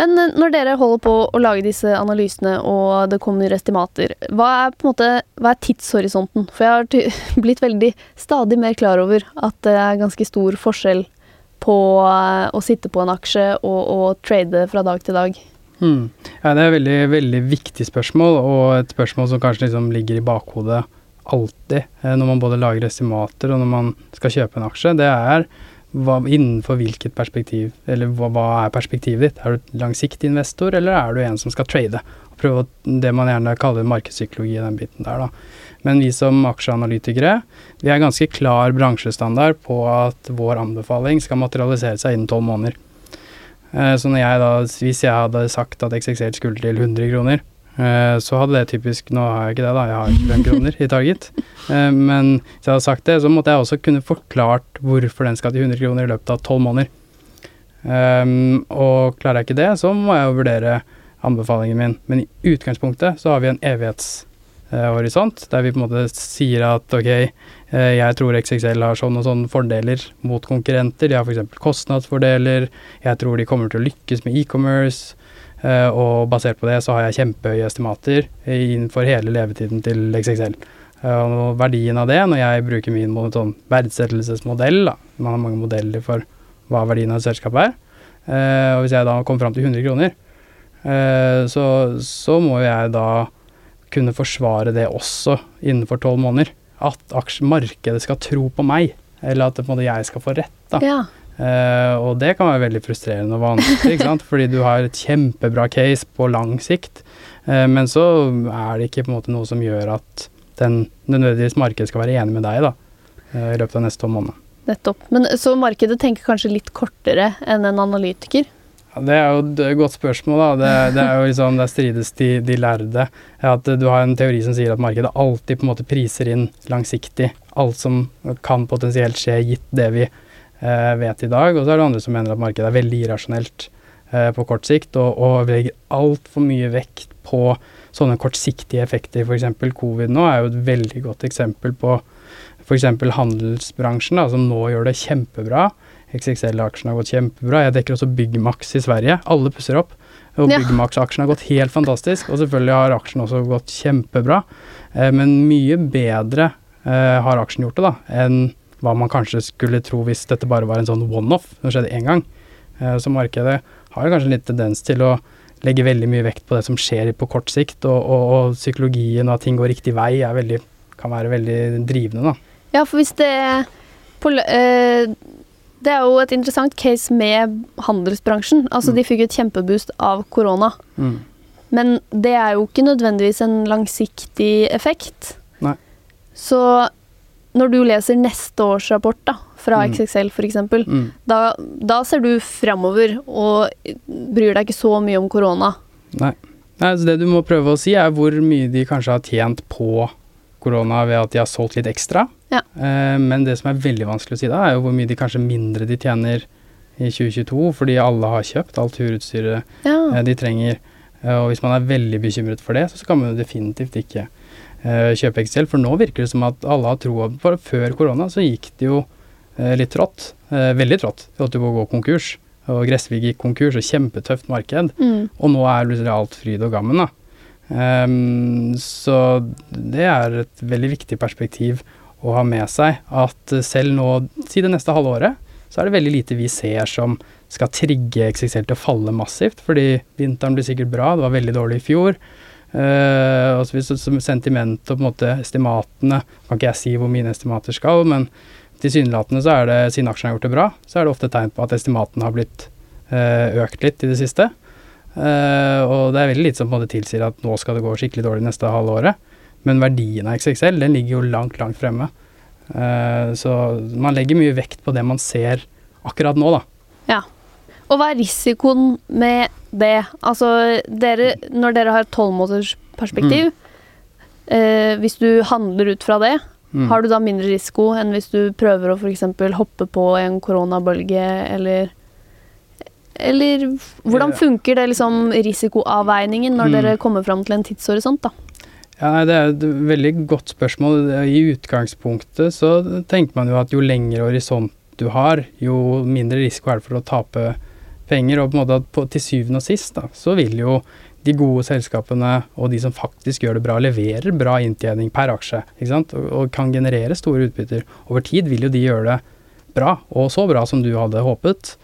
Men eh, når dere holder på å lage disse analysene og det kommer estimater, hva er, måte, hva er tidshorisonten? For jeg har blitt veldig stadig mer klar over at det er ganske stor forskjell på eh, å sitte på en aksje og, og trade fra dag til dag. Hmm. Ja, det er et veldig, veldig viktig spørsmål, og et spørsmål som kanskje liksom ligger i bakhodet alltid eh, når man både lager estimater og når man skal kjøpe en aksje. Det er hva, innenfor hvilket perspektiv, eller hva, hva, er perspektivet ditt? Er du langsiktig investor, eller er du en som skal trade? Prøve det man gjerne kaller markedspsykologi i den biten der, da. Men vi som aksjeanalytikere, vi er ganske klar bransjestandard på at vår anbefaling skal materialisere seg innen tolv måneder. Eh, så jeg da, hvis jeg hadde sagt at XXL skulle til 100 kroner, Eh, så hadde det typisk Nå har jeg ikke det, da, jeg har ikke 5 kroner i target. Eh, men hvis jeg hadde sagt det, så måtte jeg også kunne forklart hvorfor den skal til 100 kroner i løpet av 12 måneder. Um, og klarer jeg ikke det, så må jeg jo vurdere anbefalingen min. Men i utgangspunktet så har vi en evighetshorisont, uh, der vi på en måte sier at ok, uh, jeg tror XXL har sånn og sånn fordeler mot konkurrenter. De har f.eks. kostnadsfordeler. Jeg tror de kommer til å lykkes med e-commerce. Eh, og basert på det så har jeg kjempehøye estimater innenfor hele levetiden til XXL. Eh, og verdien av det, når jeg bruker min sånn verdsettelsesmodell, da, man har mange modeller for hva verdien av et selskap er, eh, og hvis jeg da kommer fram til 100 kroner, så, så må jeg da kunne forsvare det også innenfor tolv måneder. At aksjemarkedet skal tro på meg, eller at måte, jeg skal få rett. da. Ja. Uh, og det kan være veldig frustrerende og vanskelig, ikke sant? fordi du har et kjempebra case på lang sikt, uh, men så er det ikke på en måte noe som gjør at den nødvendigvis markedet skal være enig med deg da, uh, i løpet av neste tolv måneder. Nettopp. Men Så markedet tenker kanskje litt kortere enn en analytiker? Ja, det er jo et godt spørsmål. da. Det, det er jo liksom, Der strides de, de lærde. At du har en teori som sier at markedet alltid på en måte priser inn langsiktig alt som kan potensielt skje, gitt det vi eh, vet i dag. Og så er det andre som mener at markedet er veldig irrasjonelt eh, på kort sikt, og, og legger altfor mye vekt på sånne kortsiktige effekter. F.eks. covid nå er jo et veldig godt eksempel på f.eks. handelsbransjen, da, som nå gjør det kjempebra. XXL-aksjen har gått kjempebra. Jeg dekker også Byggmax i Sverige. Alle pusser opp. Og ja. Byggmax-aksjen har gått helt fantastisk. Og selvfølgelig har aksjen også gått kjempebra. Eh, men mye bedre eh, har aksjen gjort det da, enn hva man kanskje skulle tro hvis dette bare var en sånn one-off, som skjedde én gang. Eh, så markedet har kanskje litt tendens til å legge veldig mye vekt på det som skjer på kort sikt, og, og, og psykologien og at ting går riktig vei, veldig, kan være veldig drivende, da. Ja, for hvis det på, øh, Det er jo et interessant case med handelsbransjen. Altså, mm. de fikk et kjempeboost av korona. Mm. Men det er jo ikke nødvendigvis en langsiktig effekt. Nei. Så når du leser neste års rapport da, fra mm. XXL f.eks., mm. da, da ser du framover og bryr deg ikke så mye om korona. Nei. Nei det du må prøve å si, er hvor mye de kanskje har tjent på korona ved at de har solgt litt ekstra. Ja. Eh, men det som er veldig vanskelig å si da, er jo hvor mye de kanskje mindre de tjener i 2022, fordi alle har kjøpt alt turutstyret ja. eh, de trenger. Eh, og hvis man er veldig bekymret for det, så skal man jo definitivt ikke uh, kjøpe Excel. For nå virker det som at alle har troa på Før korona så gikk det jo uh, litt trått. Uh, veldig trått. at holdt jo på å gå konkurs. Og Gressvik gikk konkurs, og kjempetøft marked. Mm. Og nå er plutselig alt fryd og gammen, da. Um, så det er et veldig viktig perspektiv å ha med seg. At selv nå, si det neste halve året, så er det veldig lite vi ser som skal trigge XXL til å falle massivt. Fordi vinteren blir sikkert bra, det var veldig dårlig i fjor. Uh, og hvis sentimentet og på en måte estimatene Kan ikke jeg si hvor mine estimater skal, men tilsynelatende så er det, siden aksjen har gjort det bra, så er det ofte tegn på at estimatene har blitt uh, økt litt i det siste. Uh, og det er veldig lite som på en måte tilsier at nå skal det gå skikkelig dårlig neste halve året. Men verdien av XXL den ligger jo langt, langt fremme. så man legger mye vekt på det man ser akkurat nå, da. Ja. Og hva er risikoen med det? Altså, dere, når dere har et tolvmånedersperspektiv, mm. uh, hvis du handler ut fra det, mm. har du da mindre risiko enn hvis du prøver å f.eks. hoppe på en koronabølge eller eller hvordan funker det liksom risikoavveiningen når Mm. dere kommer fram til en tidshorisont, da? Ja, Det er et veldig godt spørsmål. I utgangspunktet så tenker man jo at jo lengre horisont du har, jo mindre risiko er det for å tape penger. Og på en måte at på, til syvende og sist da, så vil jo de gode selskapene og de som faktisk gjør det bra, leverer bra inntjening per aksje ikke sant? Og, og kan generere store utbytter. Over tid vil jo de gjøre det bra, og så bra som du hadde håpet.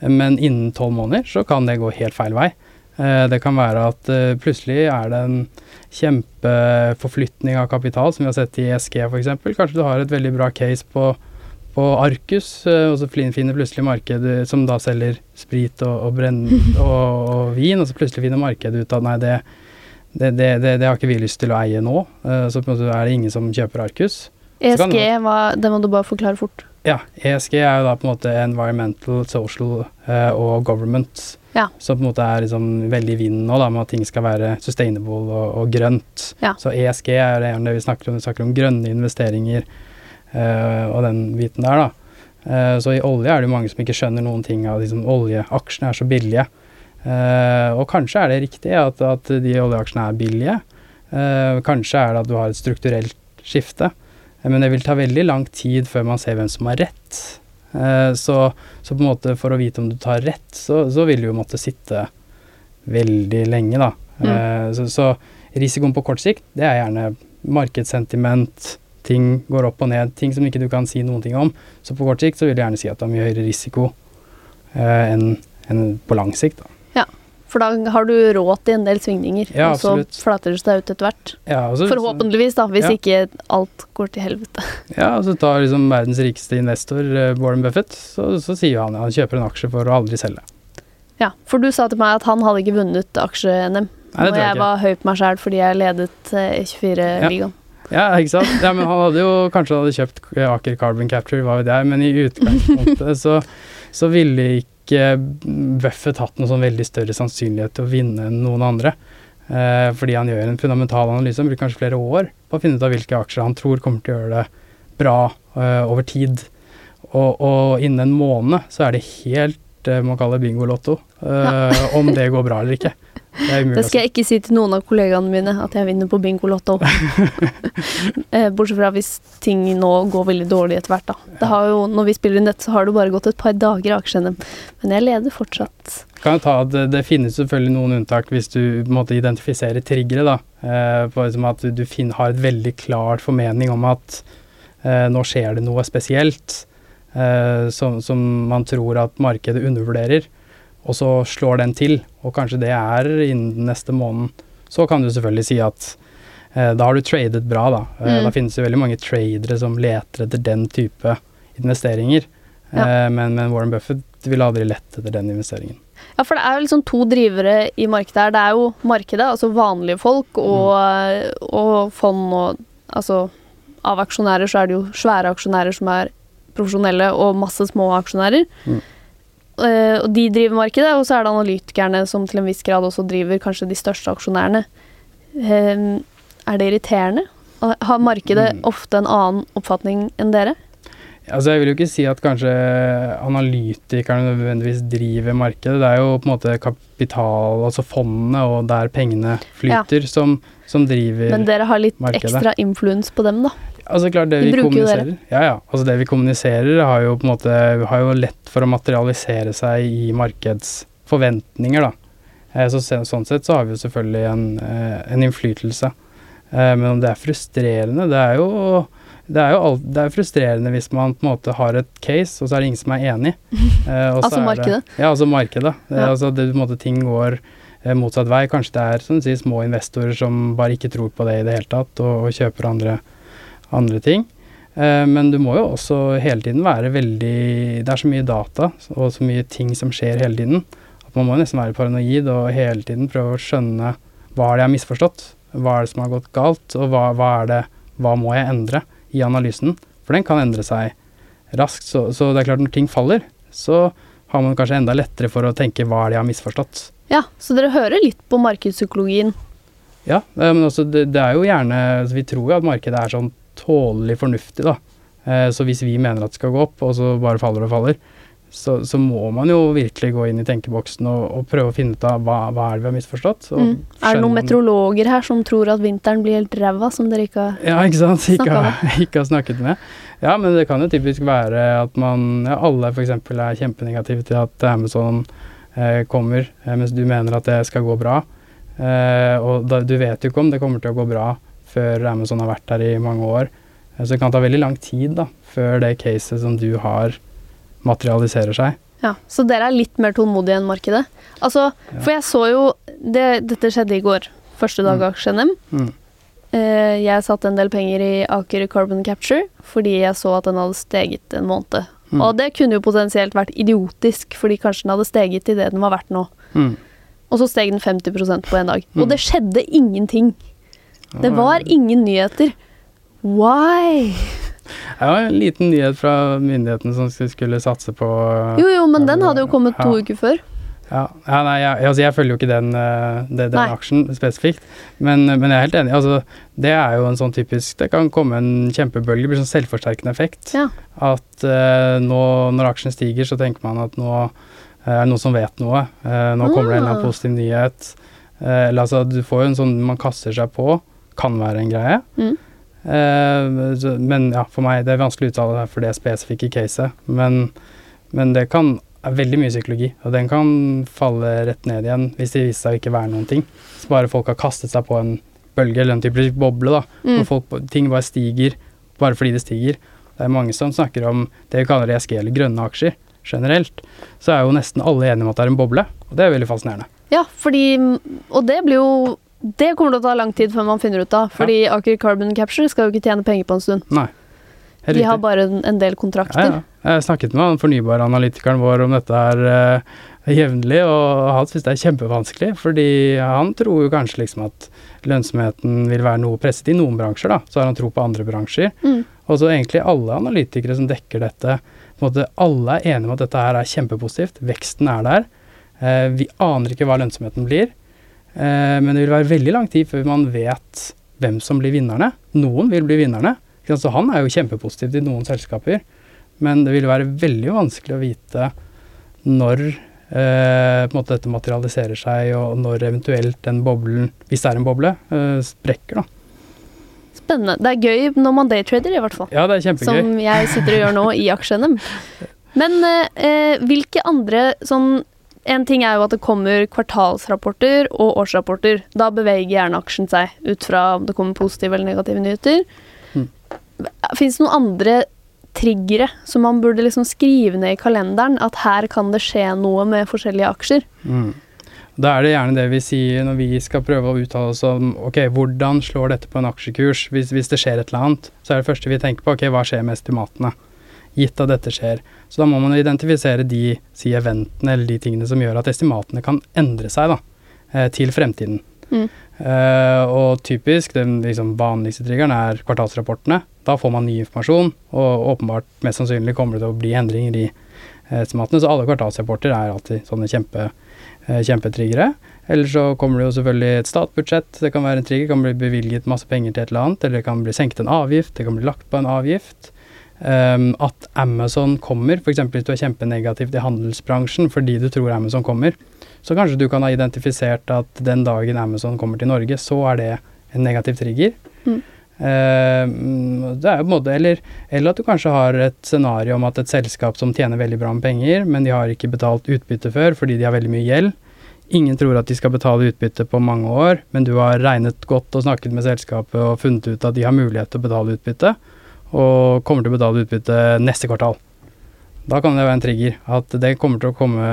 Men innen tolv måneder så kan det gå helt feil vei. Eh, Det kan være at eh, plutselig er det en kjempeforflytning av kapital, som vi har sett i SG f.eks. Kanskje du har et veldig bra case på, på Arcus, eh, og så finner plutselig markedet som da selger sprit og, og, brenn, og, og vin, og så plutselig finner markedet ut at nei, det, det, det, det, har ikke vi lyst til å eie nå. Så er det ingen som kjøper Arcus. ESG, hva, det må du bare forklare fort. Ja, ESG er jo da på en måte environmental, social eh, og government. Ja. Som på en måte er liksom veldig i vinden nå, da, med at ting skal være sustainable og, og grønt. Ja. Så ESG er det det vi snakker om. Vi snakker om grønne investeringer eh, og den biten der, da. Eh, så i olje er det jo mange som ikke skjønner noen ting av liksom oljeaksjene er så billige. Eh, og kanskje er det riktig at, at de oljeaksjene er billige. Eh, kanskje er det at du har et strukturelt skifte. Eh, Men det vil ta veldig lang tid før man ser hvem som har rett. Eh, Så, så på en måte for å vite om du tar rett, så, så vil du jo måtte sitte veldig lenge, da. Mm. Eh, Så, så risikoen på kort sikt, det er gjerne markedssentiment, ting går opp og ned, ting som ikke du kan si noen ting om. Så på kort sikt så vil jeg gjerne si at det er mye høyere risiko eh, enn enn på lang sikt, da. For da har du råd til en del svingninger, Ja, og så flater det seg ut etter hvert. Ja, så- Forhåpentligvis, da, hvis Ja. ikke alt går til helvete. Ja, og så tar liksom verdens rikeste investor, eh, Warren Buffett, så, så sier han at han kjøper en aksje for å aldri selge. Ja, For du sa til meg at han hadde ikke vunnet aksje-NM. Og jeg jeg var høy på meg sjæl fordi jeg ledet eh, E24-ligaen. Ja, ikke sant. Ja, men han hadde jo kanskje hadde kjøpt Aker Carbon Capture, hva vet jeg, men i utgangspunktet så, så ville ikke Buffett hatt noe sånn veldig større sannsynlighet til å vinne enn noen andre. Eh, fordi han gjør en fundamental analyse, han bruker kanskje flere år på å finne ut av hvilke aksjer han tror kommer til å gjøre det bra eh, over tid. Og, og innen en måned så er det helt eh, man kaller bingolotto eh, om det går bra eller ikke. Det Det skal jeg ikke si til noen av kollegaene mine, at jeg vinner på bingolotto. Eh, Bortsett fra hvis ting nå går veldig dårlig etter hvert, da. Det har jo, når vi spiller inn dette, så har det bare gått et par dager i aksjene. Men jeg leder fortsatt. kan jeg ta at det, finnes selvfølgelig noen unntak hvis du måtte identifisere triggere. da, eh, på liksom At du, har et veldig klart formening om at eh, nå skjer det noe spesielt eh, som, som man tror at markedet undervurderer, og så slår den til, og kanskje det er innen neste måneden. Så kan du selvfølgelig si at eh, da har du tradet bra, da. Eh, Mm. Da finnes det veldig mange tradere som leter etter den type investeringer. Ja. Eh, men, men Warren Buffett ville aldri lett etter den investeringen. Ja, for det er jo liksom to drivere i markedet her. Det er jo markedet, altså vanlige folk, og, og fond og Altså av aksjonærer så er det jo svære aksjonærer som er profesjonelle, og masse små aksjonærer. Mm. Eh, og de driver markedet, og så er det analytikerne som til en viss grad også driver kanskje de største aksjonærene. Eh, er det irriterende? Har markedet Mm. ofte en annen oppfatning enn dere? Altså Jeg vil jo ikke si at kanskje analytikerne nødvendigvis driver markedet. Det er jo på en måte kapital, altså fondene og der pengene flyter, som, som driver Men dere har litt markedet. ekstra influens på dem, da. Altså klart det vi, vi kommuniserer Ja, ja. Altså det vi kommuniserer har jo på en måte har jo lett for å materialisere seg i markedsforventninger, da. Eh, Så sånn sett så har vi jo selvfølgelig en, eh, en innflytelse. Eh, Men om det er frustrerende, det er jo det er jo alt, det er frustrerende hvis man på en måte har et case, og så er det ingen som er enig. Altså er det- markedet. Ja, altså markedet. Ja. Altså det, på en måte, ting går motsatt vei. Kanskje det er som du sier, små investorer som bare ikke tror på det i det hele tatt, og, og kjøper andre, andre ting. Eh, men du må jo også hele tiden være veldig Det er så mye data og så mye ting som skjer hele tiden, at man må nesten være paranoid og hele tiden prøve å skjønne hva er det jeg har misforstått, hva er det som har gått galt, og hva, hva er det Hva må jeg endre i analysen? For den kan endre seg raskt. Så, så det er klart, når ting faller, så har man kanskje enda lettere for å tenke hva er det jeg har misforstått. Ja, så dere hører litt på markedspsykologien. Ja, eh, men også det, det er jo gjerne altså Vi tror jo at markedet er sånn tålelig fornuftig, da. Eh, Så hvis vi mener at det skal gå opp, og så bare faller og faller, så, så, må man jo virkelig gå inn i tenkeboksen og, og prøve å finne ut av hva, hva er det vi har misforstått. Mm. Er det noen meteorologer her som tror at vinteren blir helt ræva, som dere ikke har ja, ikke sant? Ikke har, ikke har snakket med? Ja, men det kan jo typisk være at man ja, alle f.eks. er kjempenegative til at Amazon eh, kommer, eh, mens du mener at det skal gå bra. Eh, og da, du vet jo ikke om det kommer til å gå bra før Amazon har vært der i mange år. Eh, så det kan ta veldig lang tid da, før det caset som du har materialiserer seg. Ja, Så dere er litt mer tålmodige enn markedet? Altså, ja. For jeg så jo det, Dette skjedde i går, første dag av aksjen-NM. Mm. Uh, jeg satte en del penger i Aker Carbon Capture fordi jeg så at den hadde steget en måned. Mm. Og det kunne jo potensielt vært idiotisk, fordi kanskje den hadde steget til det den var verdt nå. Mm. Og så steg den 50% på en dag. Og mm. det skjedde ingenting. Det var ingen nyheter. Why? Det var en liten nyhet fra myndighetene som skulle satse på Jo, jo, men den hadde jo kommet to ja. uker før. Ja, ja nei, jeg, altså jeg følger jo ikke den, eh, den, den aksjen spesifikt, men, men, jeg er helt enig. Altså, det er jo en sånn typisk Det kan komme en kjempebølge, det blir sånn selvforsterkende effekt. Ja. At uh, nå når aksjen stiger, så tenker man at nå uh, er det noen som vet noe. Uh, nå kommer det en eller annen ah. positiv nyhet. eller altså, du får jo en sånn man kaster seg på, kan være en greie. Mm. Eh, men ja, for meg det er vanskelig å uttale for det spesifikke caset. Men, men det kan er veldig mye psykologi, og den kan falle rett ned igjen hvis det viser seg å ikke være noen ting. Så bare folk har kastet seg på en bølge eller en type boble, da, mm. hvor folk, ting bare stiger bare fordi det stiger. Det er mange som snakker om det vi kaller ESG, eller grønne aksjer generelt. Så er jo nesten alle enige om at det er en boble, og det er veldig fascinerende. Ja, fordi Og det blir jo det kommer til å ta lang tid før man finner ut av, fordi ja. Aker Carbon Capture skal jo ikke tjene penger på en stund. Nei. De har bare en del kontrakter. Ja, ja. Jeg snakket med den fornybare analytikeren vår om dette her uh, jevnlig, og han syns det er kjempevanskelig, fordi han tror jo kanskje liksom at lønnsomheten vil være noe presset i noen bransjer, da. Så har han tro på andre bransjer. Mm. Og så egentlig alle analytikere som dekker dette, på en måte alle er enige om at dette her er kjempepositivt. Veksten er der. Uh, vi aner ikke hva lønnsomheten blir. Eh, men det vil være veldig lang tid før man vet hvem som blir vinnerne. Noen vil bli vinnerne. Så han er jo kjempepositiv til noen selskaper. Men det vil være veldig vanskelig å vite når eh, dette materialiserer seg, og når eventuelt den boblen, hvis det er en boble, eh, sprekker. da. Spennende. Det er gøy når man daytrader, i hvert fall. Ja, det er kjempegøy. Som jeg sitter og gjør nå i aksjene. Men eh, hvilke andre sånn en ting er jo at det kommer kvartalsrapporter og årsrapporter. Da beveger gjerne aksjen seg ut fra om det kommer positive eller negative nyheter. Mm. Fins det noen andre triggere som man burde liksom skrive ned i kalenderen? At her kan det skje noe med forskjellige aksjer? Mm. Da er det gjerne det vi sier når vi skal prøve å uttale oss om ok, hvordan slår dette på en aksjekurs? Hvis, hvis det skjer et eller annet, så er det første vi tenker på ok, hva skjer med estimatene? Gitt at dette skjer. Så da må man identifisere de si, eventene eller de tingene som gjør at estimatene kan endre seg da, eh, til fremtiden. Mm. Uh, og typisk, den liksom, vanligste triggeren er kvartalsrapportene. Da får man ny informasjon, og åpenbart mest sannsynlig kommer det til å bli endringer i uh, estimatene. Så alle kvartalsrapporter er alltid sånne kjempe, uh, kjempetriggere. Eller så kommer det jo selvfølgelig et statsbudsjett. Det kan være en trigger, det kan bli bevilget masse penger til et eller annet, eller det kan bli senket en avgift, det kan bli lagt på en avgift. Um, at Amazon kommer, f.eks. hvis du er kjempenegativ til handelsbransjen fordi du tror Amazon kommer, så kanskje du kan ha identifisert at den dagen Amazon kommer til Norge, så er det en negativ trigger. Mm. Uh, det er på en måte, eller, eller, at du kanskje har et scenario om at et selskap som tjener veldig bra med penger, men de har ikke betalt utbytte før fordi de har veldig mye gjeld. Ingen tror at de skal betale utbytte på mange år, men du har regnet godt og snakket med selskapet og funnet ut at de har mulighet til å betale utbytte og kommer til å betale utbytte neste kvartal. Da kan det være en trigger. At det kommer til å komme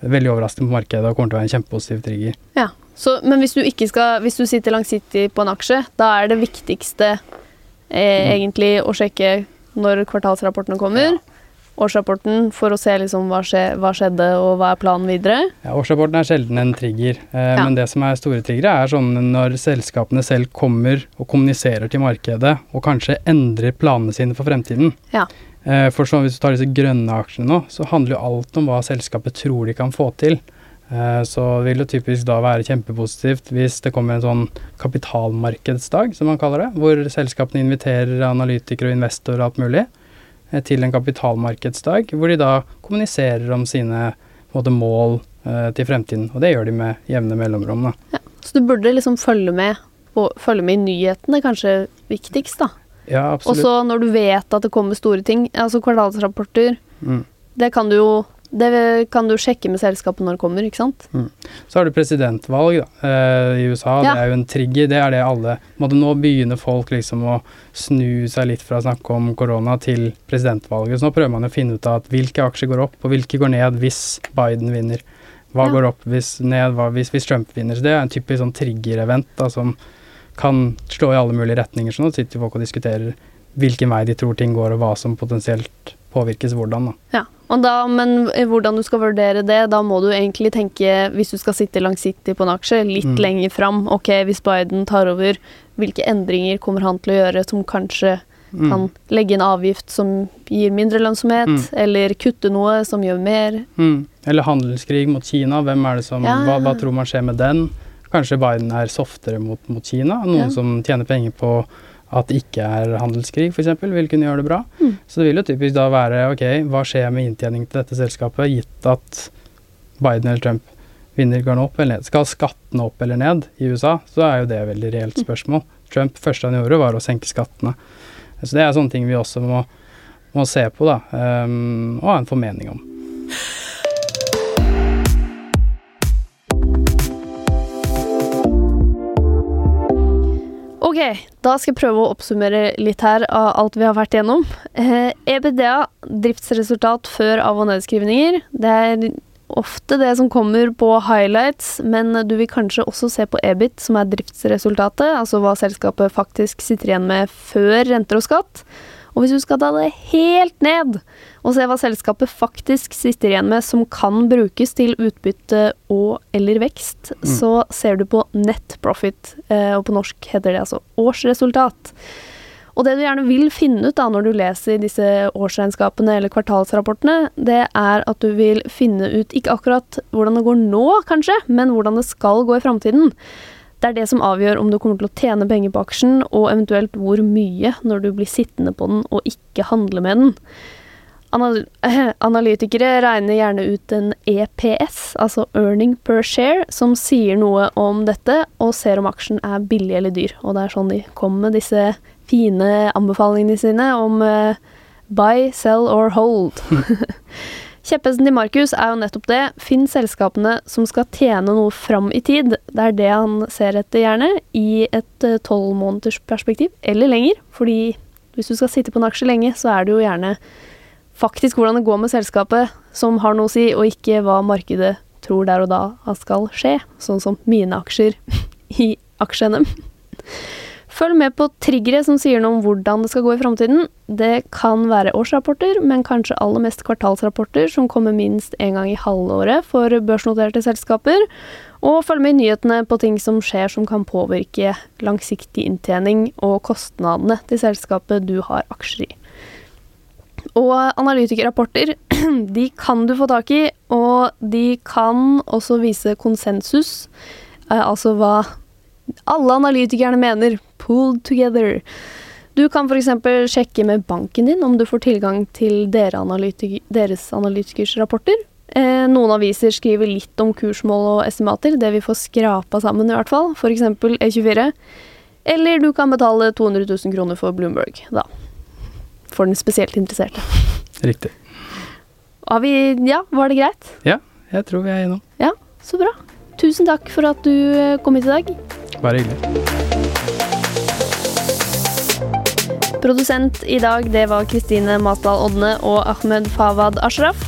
veldig overraskende på markedet og kommer til å være en kjempepositiv trigger. Ja, så, Men hvis du, ikke skal, hvis du sitter langsiktig på en aksje, da er det viktigste eh, mm. egentlig å sjekke når kvartalsrapportene kommer. Ja årsrapporten for å se liksom hva, skje, hva, skjedde og hva er planen videre? Ja, Årsrapporten er sjelden en trigger, eh, ja. men det som er store triggere, er sånn når selskapene selv kommer og kommuniserer til markedet og kanskje endrer planene sine for fremtiden. Ja. Eh, for sånn, hvis du tar disse grønne aksjene nå, så handler jo alt om hva selskapet tror de kan få til. Eh, så vil det typisk da være kjempepositivt hvis det kommer en sånn kapitalmarkedsdag, som man kaller det, hvor selskapene inviterer analytikere og investorer og alt mulig. Eh, til en kapitalmarkedsdag, hvor de da kommuniserer om sine måte, mål eh, til fremtiden. Og det gjør de med jevne mellomrom. Da. Ja, så du burde liksom følge med, følge med i nyhetene, kanskje viktigst, da. Ja, absolutt. Og så når du vet at det kommer store ting, altså kvartalsrapporter, Mm. det kan du jo det kan du sjekke med selskapet når det kommer, ikke sant? Så har du presidentvalg da, eh, i USA. Ja. Det er jo en trigger. Det er det alle måtte Nå begynner folk liksom å snu seg litt fra å snakke om korona til presidentvalget. Så nå prøver man å finne ut av at hvilke aksjer går opp, og hvilke går ned hvis Biden vinner. Hva Ja. går opp hvis ned, hva hvis, hvis Trump vinner. Så det er en typisk sånn trigger-event som kan slå i alle mulige retninger. Så nå sitter folk og diskuterer hvilken vei de tror ting går, og hva som potensielt påvirkes hvordan. da. Ja, da, men hvordan du skal vurdere det, da må du egentlig tenke, hvis du skal sitte langsiktig på en aksje, litt Mm. lenger fram. Ok, hvis Biden tar over, hvilke endringer kommer han til å gjøre som kanskje Mm. kan legge en avgift som gir mindre lønnsomhet, Mm. eller kutte noe som gjør mer. Mm. Eller handelskrig mot Kina. Hvem er det som, Ja. hva, hva tror man skjer med den? Kanskje Biden er softere mot, mot Kina? Noen Ja. som tjener penger på at det ikke er handelskrig, f.eks., vil kunne gjøre det bra. Mm. Så det vil jo typisk da være ok, hva skjer med inntjening til dette selskapet, gitt at Biden eller Trump vinner, går den opp eller ned? Skal skattene opp eller ned i USA, så er jo det et veldig reelt Mm. spørsmål. Trump første han gjorde, var å senke skattene. Så det er sånne ting vi også må, må se på, da, um, og ha en formening om. Ok, da skal jeg prøve å oppsummere litt her av alt vi har vært igjennom. Eh, EBITDA, driftsresultat før av- og nedskrivninger. Det er ofte det som kommer på highlights, men du vil kanskje også se på EBIT, som er driftsresultatet, altså hva selskapet faktisk sitter igjen med før renter og skatt. Og hvis du skal ta det helt ned og se hva selskapet faktisk sitter igjen med som kan brukes til utbytte og eller vekst, Mm. så ser du på net profit, eh, og på norsk heter det altså årsresultat. Og det du gjerne vil finne ut da når du leser disse årsregnskapene eller kvartalsrapportene, det er at du vil finne ut ikke akkurat hvordan det går nå, kanskje, men hvordan det skal gå i framtiden. Det er det som avgjør om du kommer til å tjene penger på aksjen, og eventuelt hvor mye når du blir sittende på den og ikke handle med den. Anal analytikere regner gjerne ut en EPS, altså earning per share, som sier noe om dette, og ser om aksjen er billig eller dyr. Og det er sånn de kommer med disse fine anbefalingene sine om uh, buy, sell or hold. Kjepphesten til Markus er jo nettopp det. Finn selskapene som skal tjene noe fram i tid. Det er det han ser etter, gjerne, i et tolvmåneders perspektiv, eller lenger. Fordi hvis du skal sitte på en aksje lenge, så er det jo gjerne faktisk hvordan det går med selskapet som har noe å si, og ikke hva markedet tror der og da skal skje. Sånn som mine aksjer i aksje-NM. Følg med på triggere som sier noe om hvordan det skal gå i framtiden. Det kan være årsrapporter, men kanskje aller mest kvartalsrapporter som kommer minst én gang i halvåret for børsnoterte selskaper. Og følg med i nyhetene på ting som skjer som kan påvirke langsiktig inntjening og kostnadene til selskapet du har aksjer i. Og analytikerrapporter, de kan du få tak i, og de kan også vise konsensus, eh, altså hva alle analytikerne mener, pulled together. Du kan f.eks. sjekke med banken din om du får tilgang til deres analytikers rapporter. Eh, noen aviser skriver litt om kursmål og estimater, det vi får skrapa sammen i hvert fall, f.eks. E24. Eller du kan betale 200 000 kroner for Bloomberg, da. For den spesielt interesserte. Riktig. Har vi Ja, var det greit? Ja, Jeg tror vi er innom. Ja, så bra. Tusen takk for at du eh, kom hit i dag. Bare hyggelig. Produsent i dag, det var Kristine Matdal Odne og Ahmed Fawad Ashraf.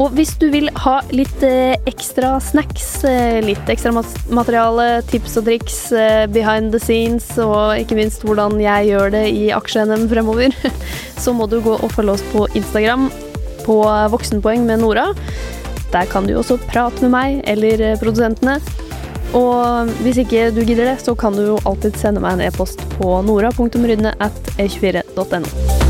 Og hvis du vil ha litt eh, ekstra snacks, eh, litt ekstra materiale, tips og triks, eh, behind the scenes, og ikke minst hvordan jeg gjør det i aksje-NM fremover, så må du gå og følge oss på Instagram på Voksenpoeng med Nora. Der kan du også prate med meg eller produsentene. Og hvis ikke du gidder det, så kan du jo alltid sende meg en e-post på nora.rydne at e24.no.